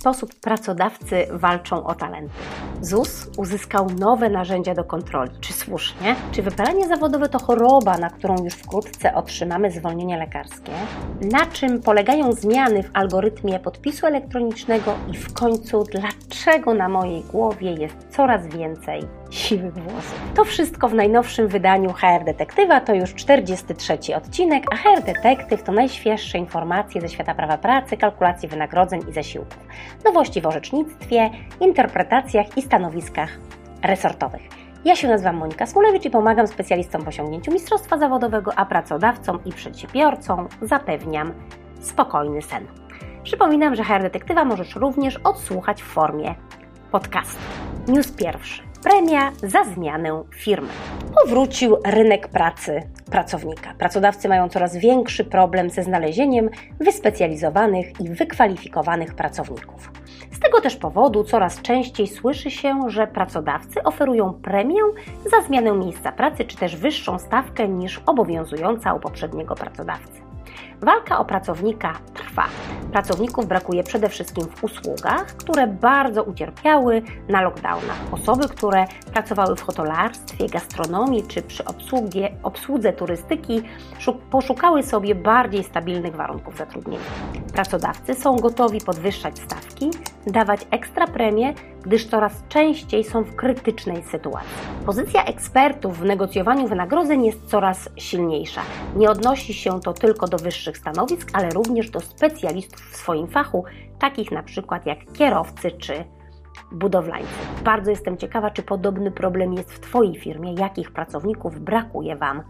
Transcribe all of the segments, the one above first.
sposób pracodawcy walczą o talenty? ZUS uzyskał nowe narzędzia do kontroli. Czy słusznie? Czy wypalenie zawodowe to choroba, na którą już wkrótce otrzymamy zwolnienie lekarskie? Na czym polegają zmiany w algorytmie podpisu elektronicznego i w końcu dlaczego na mojej głowie jest coraz więcej siwych włosów? To wszystko w najnowszym wydaniu HR Detektywa, to już 43 odcinek, a HR Detektyw to najświeższe informacje ze świata prawa pracy, kalkulacji wynagrodzeń i zasiłków, nowości w orzecznictwie, interpretacjach i stanowiskach resortowych. Ja się nazywam Monika Smulewicz i pomagam specjalistom w osiągnięciu mistrzostwa zawodowego, a pracodawcom i przedsiębiorcom zapewniam spokojny sen. Przypominam, że HR Detektywa możesz również odsłuchać w formie podcastu. News pierwszy. Premia za zmianę firmy. Powrócił rynek pracy pracownika. Pracodawcy mają coraz większy problem ze znalezieniem wyspecjalizowanych i wykwalifikowanych pracowników. Z tego też powodu coraz częściej słyszy się, że pracodawcy oferują premię za zmianę miejsca pracy czy też wyższą stawkę niż obowiązująca u poprzedniego pracodawcy. Walka o pracownika trwa. Pracowników brakuje przede wszystkim w usługach, które bardzo ucierpiały na lockdownach. Osoby, które pracowały w hotelarstwie, gastronomii czy przy obsługie, obsłudze turystyki, poszukały sobie bardziej stabilnych warunków zatrudnienia. Pracodawcy są gotowi podwyższać stawki, dawać ekstra premie, gdyż coraz częściej są w krytycznej sytuacji. Pozycja ekspertów w negocjowaniu wynagrodzeń jest coraz silniejsza. Nie odnosi się to tylko do wyższych stanowisk, ale również do specjalistów w swoim fachu, takich na przykład jak kierowcy czy budowlańcy. Bardzo jestem ciekawa, czy podobny problem jest w Twojej firmie, jakich pracowników brakuje Wam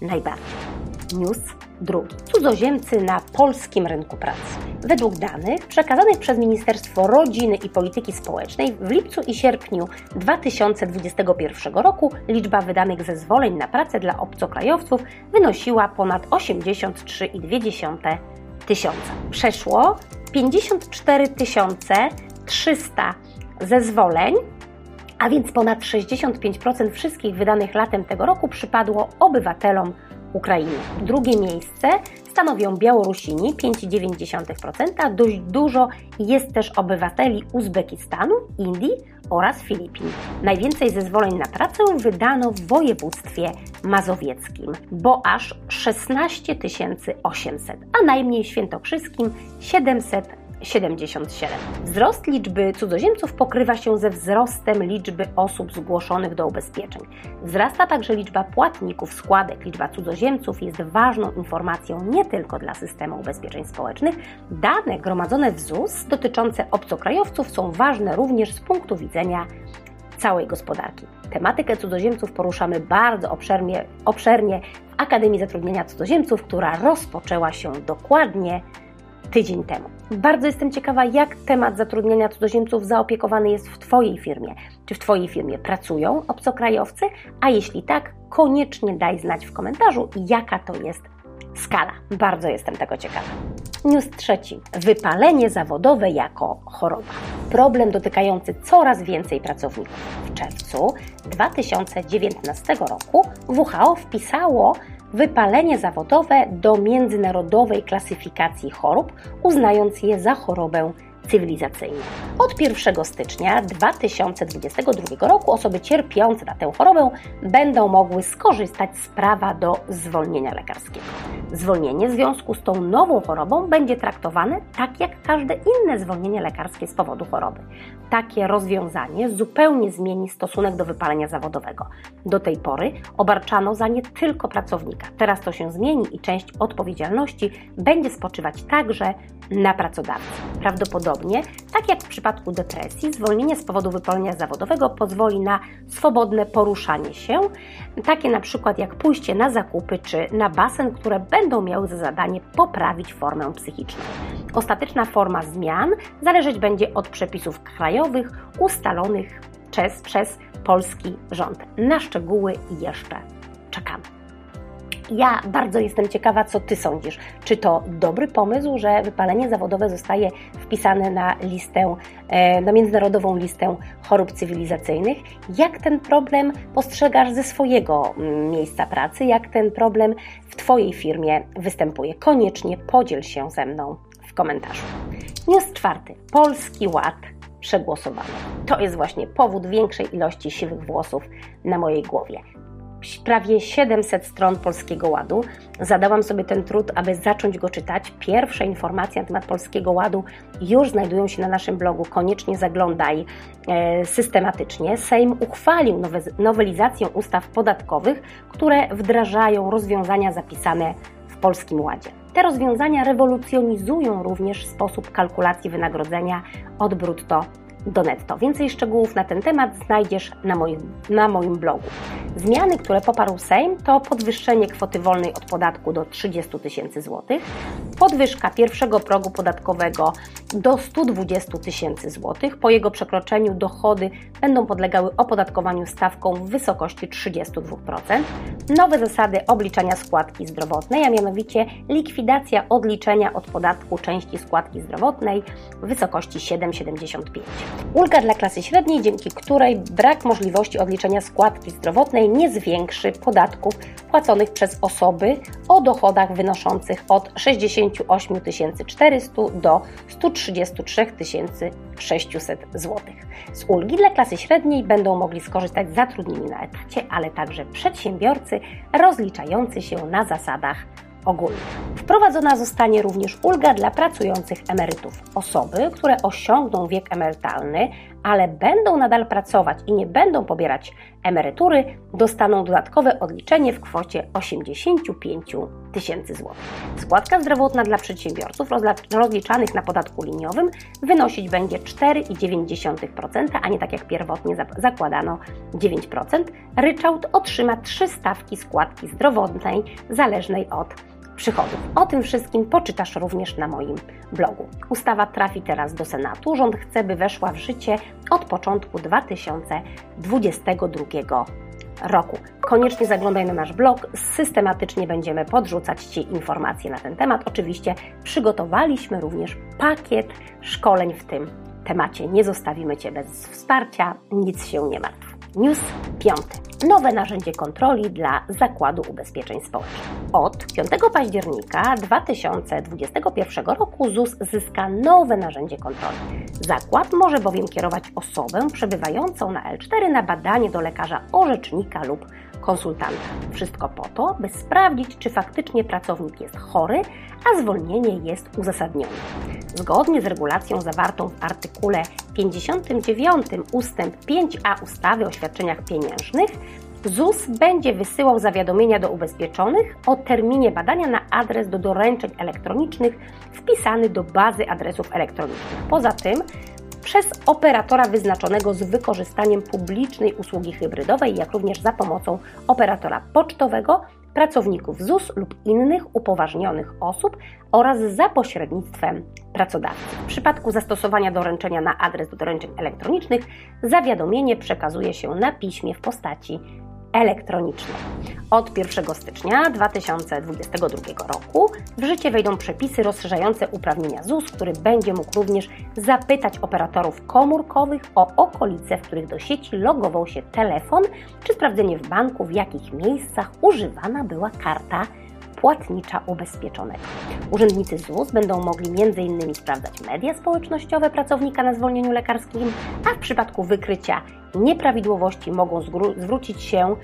najbardziej. News drugi. Cudzoziemcy na polskim rynku pracy. Według danych przekazanych przez Ministerstwo Rodziny i Polityki Społecznej w lipcu i sierpniu 2021 roku liczba wydanych zezwoleń na pracę dla obcokrajowców wynosiła ponad 83,2 tysiąca. Przeszło 54 300 zezwoleń a więc ponad 65% wszystkich wydanych latem tego roku przypadło obywatelom Drugie miejsce stanowią Białorusini 5,9%. Dość dużo jest też obywateli Uzbekistanu, Indii oraz Filipin. Najwięcej zezwoleń na pracę wydano w województwie mazowieckim, bo aż 16 800, a najmniej świętokrzyskim 700 77. Wzrost liczby cudzoziemców pokrywa się ze wzrostem liczby osób zgłoszonych do ubezpieczeń. Wzrasta także liczba płatników składek. Liczba cudzoziemców jest ważną informacją nie tylko dla systemu ubezpieczeń społecznych. Dane gromadzone w ZUS dotyczące obcokrajowców są ważne również z punktu widzenia całej gospodarki. Tematykę cudzoziemców poruszamy bardzo obszernie, obszernie w Akademii Zatrudnienia Cudzoziemców, która rozpoczęła się dokładnie tydzień temu. Bardzo jestem ciekawa, jak temat zatrudnienia cudzoziemców zaopiekowany jest w Twojej firmie. Czy w Twojej firmie pracują obcokrajowcy? A jeśli tak, koniecznie daj znać w komentarzu, jaka to jest skala. Bardzo jestem tego ciekawa. News trzeci. Wypalenie zawodowe jako choroba. Problem dotykający coraz więcej pracowników. W czerwcu 2019 roku WHO wpisało wypalenie zawodowe do międzynarodowej klasyfikacji chorób, uznając je za chorobę cywilizacyjną. Od 1 stycznia 2022 roku osoby cierpiące na tę chorobę będą mogły skorzystać z prawa do zwolnienia lekarskiego. Zwolnienie w związku z tą nową chorobą będzie traktowane tak jak każde inne zwolnienie lekarskie z powodu choroby. Takie rozwiązanie zupełnie zmieni stosunek do wypalenia zawodowego. Do tej pory obarczano za nie tylko pracownika. Teraz to się zmieni i część odpowiedzialności będzie spoczywać także na pracodawcy. Prawdopodobnie, tak jak w przypadku depresji, zwolnienie z powodu wypalenia zawodowego pozwoli na swobodne poruszanie się, takie na przykład jak pójście na zakupy czy na basen, które będą miały za zadanie poprawić formę psychiczną. Ostateczna forma zmian zależeć będzie od przepisów krajowych ustalonych przez, przez polski rząd. Na szczegóły jeszcze czekamy. Ja bardzo jestem ciekawa, co Ty sądzisz. Czy to dobry pomysł, że wypalenie zawodowe zostaje wpisane na listę, e, na międzynarodową listę chorób cywilizacyjnych? Jak ten problem postrzegasz ze swojego mm, miejsca pracy? Jak ten problem w Twojej firmie występuje? Koniecznie podziel się ze mną w komentarzu. News czwarty. Polski Ład przegłosowano. To jest właśnie powód większej ilości siwych włosów na mojej głowie prawie 700 stron Polskiego Ładu. Zadałam sobie ten trud, aby zacząć go czytać. Pierwsze informacje na temat Polskiego Ładu już znajdują się na naszym blogu. Koniecznie zaglądaj e, systematycznie. Sejm uchwalił nowelizację ustaw podatkowych, które wdrażają rozwiązania zapisane w Polskim Ładzie. Te rozwiązania rewolucjonizują również sposób kalkulacji wynagrodzenia od brutto do netto. Więcej szczegółów na ten temat znajdziesz na moim, na moim blogu. Zmiany, które poparł Sejm, to podwyższenie kwoty wolnej od podatku do 30 tysięcy złotych, podwyżka pierwszego progu podatkowego do 120 tysięcy złotych. Po jego przekroczeniu dochody będą podlegały opodatkowaniu stawką w wysokości 32%. Nowe zasady obliczania składki zdrowotnej, a mianowicie likwidacja odliczenia od podatku części składki zdrowotnej w wysokości 7,75. Ulga dla klasy średniej, dzięki której brak możliwości odliczenia składki zdrowotnej nie zwiększy podatków płaconych przez osoby o dochodach wynoszących od 68 400 do 133 600 zł. Z ulgi dla klasy średniej będą mogli skorzystać zatrudnieni na etacie, ale także przedsiębiorcy rozliczający się na zasadach Wprowadzona zostanie również ulga dla pracujących emerytów. Osoby, które osiągną wiek emerytalny, ale będą nadal pracować i nie będą pobierać emerytury, dostaną dodatkowe odliczenie w kwocie 85 tysięcy złotych. Składka zdrowotna dla przedsiębiorców rozliczanych na podatku liniowym wynosić będzie 4,9%, a nie tak jak pierwotnie zakładano 9%. Ryczałt otrzyma trzy stawki składki zdrowotnej zależnej od przychodów. O tym wszystkim poczytasz również na moim blogu. Ustawa trafi teraz do Senatu. Rząd chce, by weszła w życie od początku 2022 roku. Koniecznie zaglądaj na nasz blog, systematycznie będziemy podrzucać Ci informacje na ten temat. Oczywiście przygotowaliśmy również pakiet szkoleń w tym temacie. Nie zostawimy Cię bez wsparcia, nic się nie martw. News piąty. Nowe narzędzie kontroli dla Zakładu Ubezpieczeń Społecznych. Od 5 października 2021 roku ZUS zyska nowe narzędzie kontroli. Zakład może bowiem kierować osobę przebywającą na L4 na badanie do lekarza orzecznika lub konsultanta. Wszystko po to, by sprawdzić, czy faktycznie pracownik jest chory, a zwolnienie jest uzasadnione. Zgodnie z regulacją zawartą w artykule 59 ustęp 5a ustawy o świadczeniach pieniężnych, ZUS będzie wysyłał zawiadomienia do ubezpieczonych o terminie badania na adres do doręczeń elektronicznych wpisany do bazy adresów elektronicznych. Poza tym przez operatora wyznaczonego z wykorzystaniem publicznej usługi hybrydowej, jak również za pomocą operatora pocztowego, pracowników ZUS lub innych upoważnionych osób oraz za pośrednictwem pracodawcy. W przypadku zastosowania doręczenia na adres do doręczeń elektronicznych zawiadomienie przekazuje się na piśmie w postaci elektroniczne. Od 1 stycznia 2022 roku w życie wejdą przepisy rozszerzające uprawnienia ZUS, który będzie mógł również zapytać operatorów komórkowych o okolice, w których do sieci logował się telefon, czy sprawdzenie w banku, w jakich miejscach używana była karta płatnicza ubezpieczonego. Urzędnicy ZUS będą mogli m.in. sprawdzać media społecznościowe pracownika na zwolnieniu lekarskim, a w przypadku wykrycia nieprawidłowości mogą zwrócić się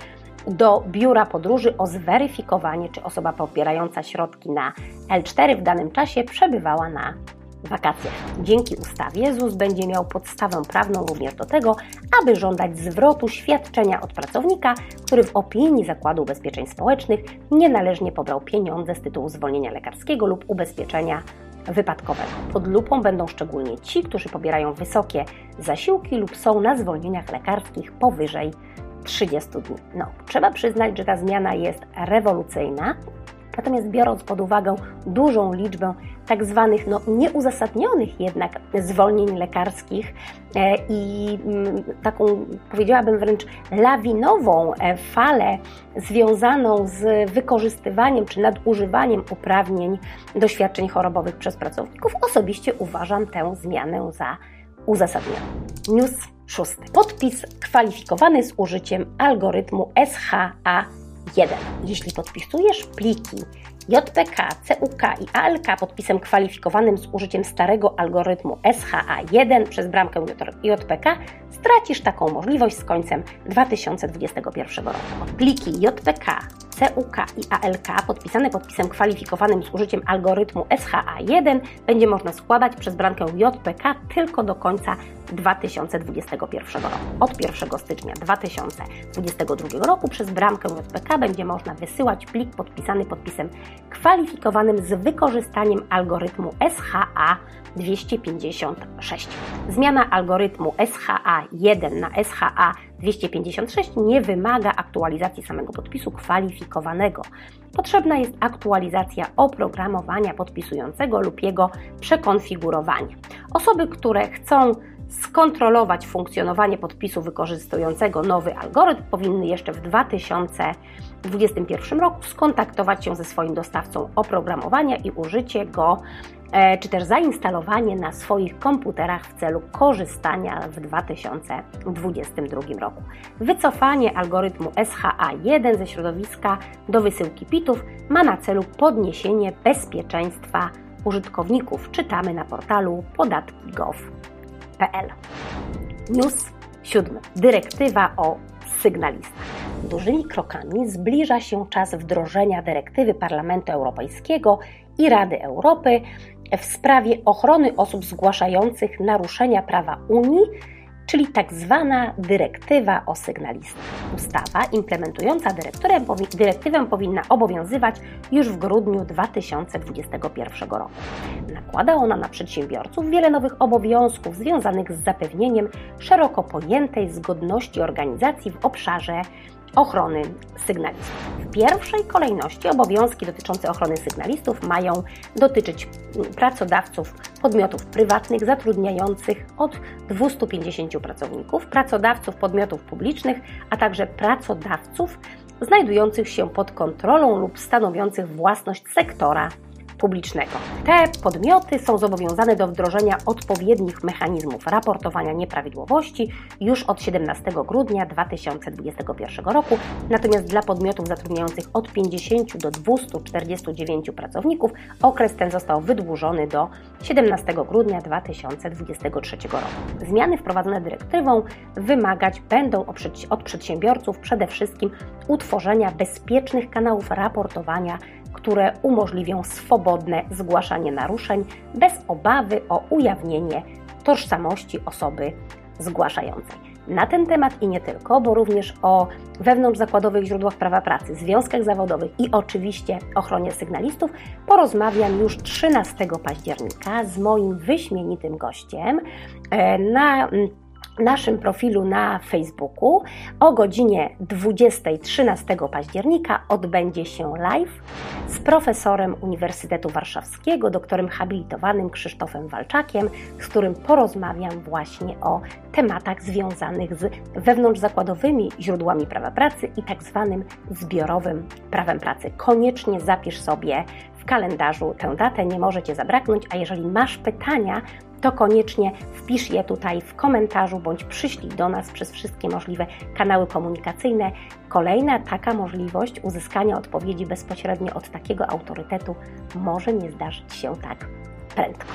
do biura podróży o zweryfikowanie, czy osoba pobierająca środki na L4 w danym czasie przebywała na wakacjach. Dzięki ustawie ZUS będzie miał podstawę prawną również do tego, aby żądać zwrotu świadczenia od pracownika, który w opinii Zakładu Ubezpieczeń Społecznych nienależnie pobrał pieniądze z tytułu zwolnienia lekarskiego lub ubezpieczenia wypadkowego. Pod lupą będą szczególnie ci, którzy pobierają wysokie zasiłki lub są na zwolnieniach lekarskich powyżej 30 dni. No, trzeba przyznać, że ta zmiana jest rewolucyjna, Natomiast biorąc pod uwagę dużą liczbę tak zwanych no, nieuzasadnionych jednak zwolnień lekarskich e, i mm, taką powiedziałabym wręcz lawinową e, falę związaną z wykorzystywaniem czy nadużywaniem uprawnień do świadczeń chorobowych przez pracowników, osobiście uważam tę zmianę za uzasadnioną. News szósty. Podpis kwalifikowany z użyciem algorytmu SHA 1. Jeśli podpisujesz pliki JPK, CUK i ALK podpisem kwalifikowanym z użyciem starego algorytmu SHA1 przez bramkę JPK, stracisz taką możliwość z końcem 2021 roku. Pliki JPK, CUK i ALK podpisane podpisem kwalifikowanym z użyciem algorytmu SHA1 będzie można składać przez bramkę JPK tylko do końca 2021 roku. Od 1 stycznia 2022 roku przez bramkę JPK będzie można wysyłać plik podpisany podpisem kwalifikowanym z wykorzystaniem algorytmu SHA 256. Zmiana algorytmu SHA1 na SHA 256 nie wymaga aktualizacji samego podpisu kwalifikowanego. Potrzebna jest aktualizacja oprogramowania podpisującego lub jego przekonfigurowanie. Osoby, które chcą skontrolować funkcjonowanie podpisu wykorzystującego nowy algorytm, powinny jeszcze w 2021 roku skontaktować się ze swoim dostawcą oprogramowania i użycie go czy też zainstalowanie na swoich komputerach w celu korzystania w 2022 roku. Wycofanie algorytmu SHA1 ze środowiska do wysyłki pitów ma na celu podniesienie bezpieczeństwa użytkowników. Czytamy na portalu podatki.gov. News 7. Dyrektywa o sygnalistach. Dużymi krokami zbliża się czas wdrożenia dyrektywy Parlamentu Europejskiego i Rady Europy w sprawie ochrony osób zgłaszających naruszenia prawa Unii czyli tak zwana dyrektywa o sygnalistach. Ustawa implementująca dyrektywę powinna obowiązywać już w grudniu 2021 roku. Nakłada ona na przedsiębiorców wiele nowych obowiązków związanych z zapewnieniem szeroko pojętej zgodności organizacji w obszarze ochrony sygnalistów. W pierwszej kolejności obowiązki dotyczące ochrony sygnalistów mają dotyczyć pracodawców podmiotów prywatnych zatrudniających od 250 pracowników, pracodawców podmiotów publicznych, a także pracodawców znajdujących się pod kontrolą lub stanowiących własność sektora publicznego. Te podmioty są zobowiązane do wdrożenia odpowiednich mechanizmów raportowania nieprawidłowości już od 17 grudnia 2021 roku, natomiast dla podmiotów zatrudniających od 50 do 249 pracowników okres ten został wydłużony do 17 grudnia 2023 roku. Zmiany wprowadzone dyrektywą wymagać będą od przedsiębiorców przede wszystkim utworzenia bezpiecznych kanałów raportowania które umożliwią swobodne zgłaszanie naruszeń bez obawy o ujawnienie tożsamości osoby zgłaszającej. Na ten temat i nie tylko, bo również o wewnątrzzakładowych źródłach prawa pracy, związkach zawodowych i oczywiście ochronie sygnalistów porozmawiam już 13 października z moim wyśmienitym gościem e, na naszym profilu na Facebooku o godzinie 20 13 października odbędzie się live z profesorem Uniwersytetu Warszawskiego, doktorem habilitowanym Krzysztofem Walczakiem, z którym porozmawiam właśnie o tematach związanych z wewnątrzzakładowymi źródłami prawa pracy i tak zwanym zbiorowym prawem pracy. Koniecznie zapisz sobie w kalendarzu tę datę, nie możecie zabraknąć, a jeżeli masz pytania, to koniecznie wpisz je tutaj w komentarzu bądź przyślij do nas przez wszystkie możliwe kanały komunikacyjne. Kolejna taka możliwość uzyskania odpowiedzi bezpośrednio od takiego autorytetu może nie zdarzyć się tak prędko.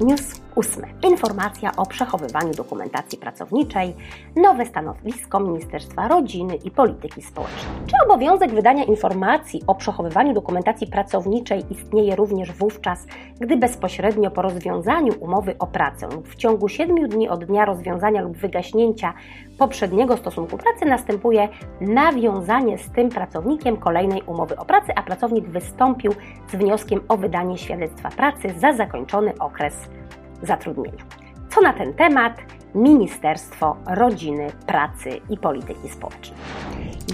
News ósmy. Informacja o przechowywaniu dokumentacji pracowniczej, nowe stanowisko Ministerstwa Rodziny i Polityki Społecznej. Czy obowiązek wydania informacji o przechowywaniu dokumentacji pracowniczej istnieje również wówczas, gdy bezpośrednio po rozwiązaniu umowy o pracę lub w ciągu 7 dni od dnia rozwiązania lub wygaśnięcia poprzedniego stosunku pracy następuje nawiązanie z tym pracownikiem kolejnej umowy o pracę, a pracownik wystąpił z wnioskiem o wydanie świadectwa pracy za zakończony okres zatrudnienia. Co na ten temat Ministerstwo Rodziny, Pracy i Polityki Społecznej.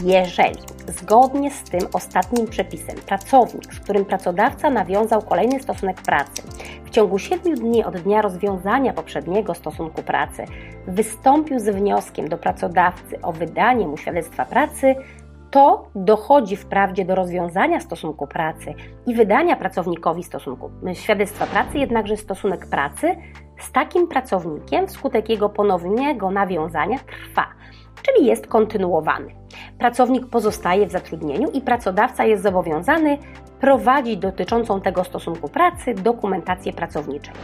Jeżeli zgodnie z tym ostatnim przepisem pracownik, z którym pracodawca nawiązał kolejny stosunek pracy, w ciągu 7 dni od dnia rozwiązania poprzedniego stosunku pracy wystąpił z wnioskiem do pracodawcy o wydanie mu świadectwa pracy, to dochodzi wprawdzie do rozwiązania stosunku pracy i wydania pracownikowi stosunku, świadectwa pracy, jednakże stosunek pracy z takim pracownikiem wskutek jego ponownego nawiązania trwa. Czyli jest kontynuowany. Pracownik pozostaje w zatrudnieniu i pracodawca jest zobowiązany prowadzić dotyczącą tego stosunku pracy dokumentację pracowniczej.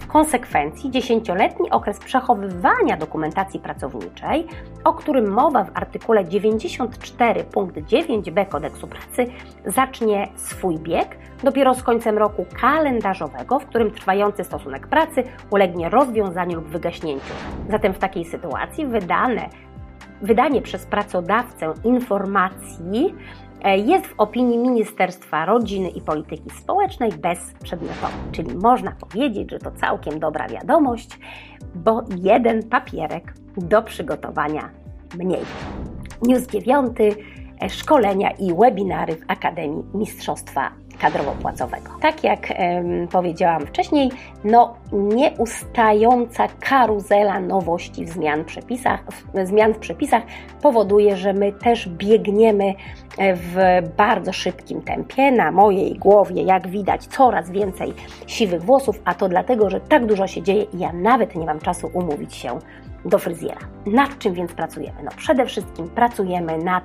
W konsekwencji dziesięcioletni okres przechowywania dokumentacji pracowniczej, o którym mowa w artykule 94 punkt 9b kodeksu pracy, zacznie swój bieg dopiero z końcem roku kalendarzowego, w którym trwający stosunek pracy ulegnie rozwiązaniu lub wygaśnięciu. Zatem w takiej sytuacji wydane wydanie przez pracodawcę informacji e, jest w opinii Ministerstwa Rodziny i Polityki Społecznej bezprzedmiotowe. Czyli można powiedzieć, że to całkiem dobra wiadomość, bo jeden papierek do przygotowania mniej. News 9. E, szkolenia i webinary w Akademii Mistrzostwa kadrowo-płacowego. Tak jak um, powiedziałam wcześniej, no nieustająca karuzela nowości w zmian, przepisach, w, zmian w przepisach powoduje, że my też biegniemy e, w bardzo szybkim tempie. Na mojej głowie, jak widać, coraz więcej siwych włosów, a to dlatego, że tak dużo się dzieje i ja nawet nie mam czasu umówić się do fryzjera. Nad czym więc pracujemy? No przede wszystkim pracujemy nad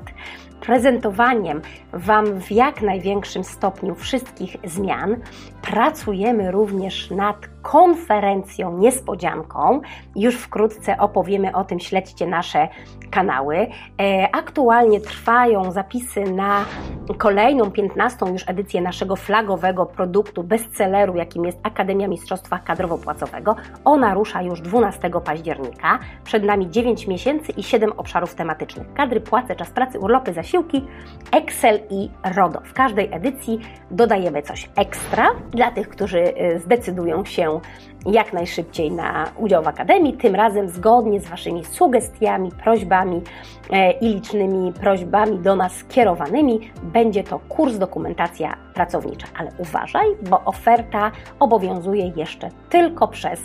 prezentowaniem Wam w jak największym stopniu wszystkich zmian. Pracujemy również nad konferencją niespodzianką. Już wkrótce opowiemy o tym, śledźcie nasze kanały. E, aktualnie trwają zapisy na kolejną, 15 już edycję naszego flagowego produktu, bestselleru, jakim jest Akademia Mistrzostwa Kadrowo-Płacowego. Ona rusza już 12 października. Przed nami 9 miesięcy i 7 obszarów tematycznych. Kadry, płace, czas pracy, urlopy, zasiłki, Excel i RODO. W każdej edycji dodajemy coś ekstra dla tych, którzy y, zdecydują się jak najszybciej na udział w Akademii, tym razem zgodnie z Waszymi sugestiami, prośbami e, i licznymi prośbami do nas skierowanymi. Będzie to kurs dokumentacja pracownicza, ale uważaj, bo oferta obowiązuje jeszcze tylko przez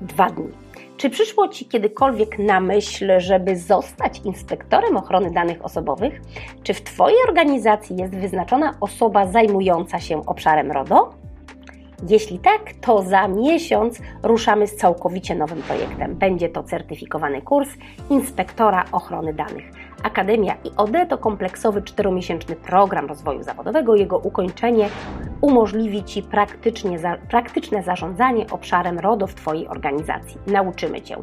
dwa dni. Czy przyszło Ci kiedykolwiek na myśl, żeby zostać inspektorem ochrony danych osobowych? Czy w Twojej organizacji jest wyznaczona osoba zajmująca się obszarem RODO? Jeśli tak, to za miesiąc ruszamy z całkowicie nowym projektem. Będzie to certyfikowany kurs inspektora ochrony danych. Akademia IOD to kompleksowy czteromiesięczny program rozwoju zawodowego. Jego ukończenie umożliwi Ci praktycznie, za, praktyczne zarządzanie obszarem RODO w Twojej organizacji. Nauczymy Cię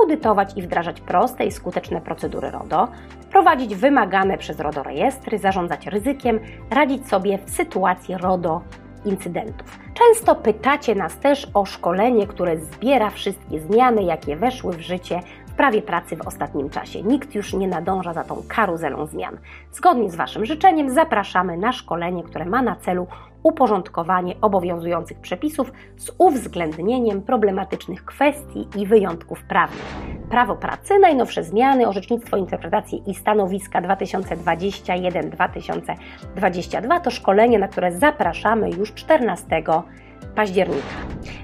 audytować i wdrażać proste i skuteczne procedury RODO, prowadzić wymagane przez RODO rejestry, zarządzać ryzykiem, radzić sobie w sytuacji RODO incydentów. Często pytacie nas też o szkolenie, które zbiera wszystkie zmiany, jakie weszły w życie w prawie pracy w ostatnim czasie. Nikt już nie nadąża za tą karuzelą zmian. Zgodnie z Waszym życzeniem zapraszamy na szkolenie, które ma na celu uporządkowanie obowiązujących przepisów z uwzględnieniem problematycznych kwestii i wyjątków prawnych. Prawo pracy, najnowsze zmiany, orzecznictwo, interpretacje i stanowiska 2021-2022 to szkolenie, na które zapraszamy już 14 października.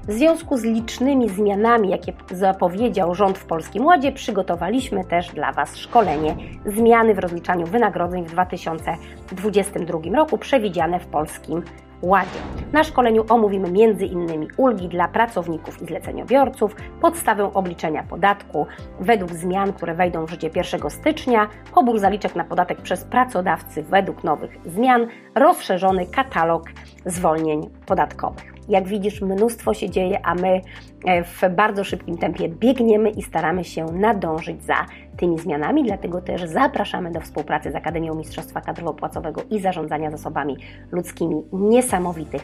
W związku z licznymi zmianami, jakie zapowiedział rząd w Polskim Ładzie, przygotowaliśmy też dla Was szkolenie zmiany w rozliczaniu wynagrodzeń w 2022 roku przewidziane w Polskim Ładzie. Na szkoleniu omówimy m.in. ulgi dla pracowników i zleceniobiorców, podstawę obliczenia podatku według zmian, które wejdą w życie 1 stycznia, pobór zaliczek na podatek przez pracodawcy według nowych zmian, rozszerzony katalog zwolnień podatkowych. Jak widzisz, mnóstwo się dzieje, a my e, w bardzo szybkim tempie biegniemy i staramy się nadążyć za tymi zmianami, dlatego też zapraszamy do współpracy z Akademią Mistrzostwa Kadrowo-Płacowego i Zarządzania Zasobami Ludzkimi niesamowitych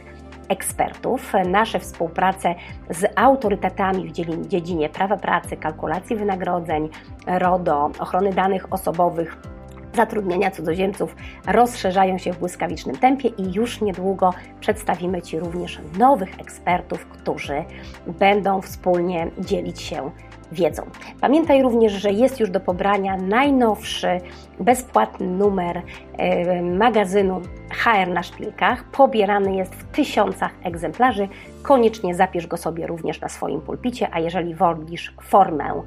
ekspertów. Nasze współprace z autorytetami w dziedzinie prawa pracy, kalkulacji wynagrodzeń, RODO, ochrony danych osobowych, zatrudniania cudzoziemców rozszerzają się w błyskawicznym tempie i już niedługo przedstawimy Ci również nowych ekspertów, którzy będą wspólnie dzielić się wiedzą. Pamiętaj również, że jest już do pobrania najnowszy bezpłatny numer magazynu HR na szpilkach. Pobierany jest w tysiącach egzemplarzy. Koniecznie zapisz go sobie również na swoim pulpicie, a jeżeli wolisz formę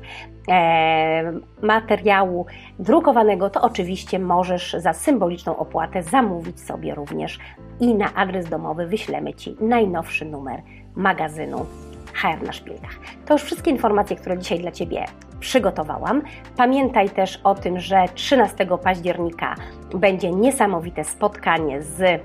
materiału drukowanego, to oczywiście możesz za symboliczną opłatę zamówić sobie również i na adres domowy wyślemy Ci najnowszy numer magazynu HR na szpilkach. To już wszystkie informacje, które dzisiaj dla Ciebie przygotowałam. Pamiętaj też o tym, że 13 października będzie niesamowite spotkanie z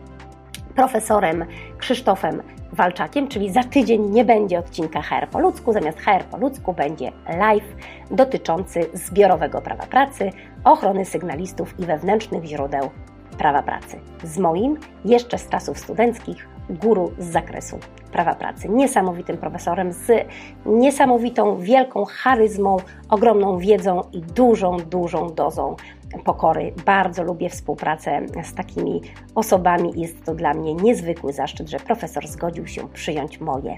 profesorem Krzysztofem Walczakiem, czyli za tydzień nie będzie odcinka HR po ludzku, zamiast HR po ludzku będzie live dotyczący zbiorowego prawa pracy, ochrony sygnalistów i wewnętrznych źródeł prawa pracy. Z moim, jeszcze z czasów studenckich, guru z zakresu prawa pracy. Niesamowitym profesorem z niesamowitą, wielką charyzmą, ogromną wiedzą i dużą, dużą dozą pokory. Bardzo lubię współpracę z takimi osobami. Jest to dla mnie niezwykły zaszczyt, że profesor zgodził się przyjąć moje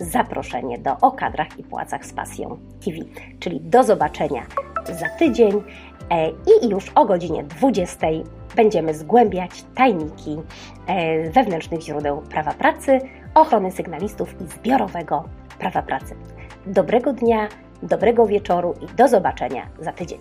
zaproszenie do O kadrach i płacach z pasją TV. Czyli do zobaczenia za tydzień e, i już o godzinie 20 będziemy zgłębiać tajniki e, wewnętrznych źródeł prawa pracy, ochrony sygnalistów i zbiorowego prawa pracy. Dobrego dnia, dobrego wieczoru i do zobaczenia za tydzień.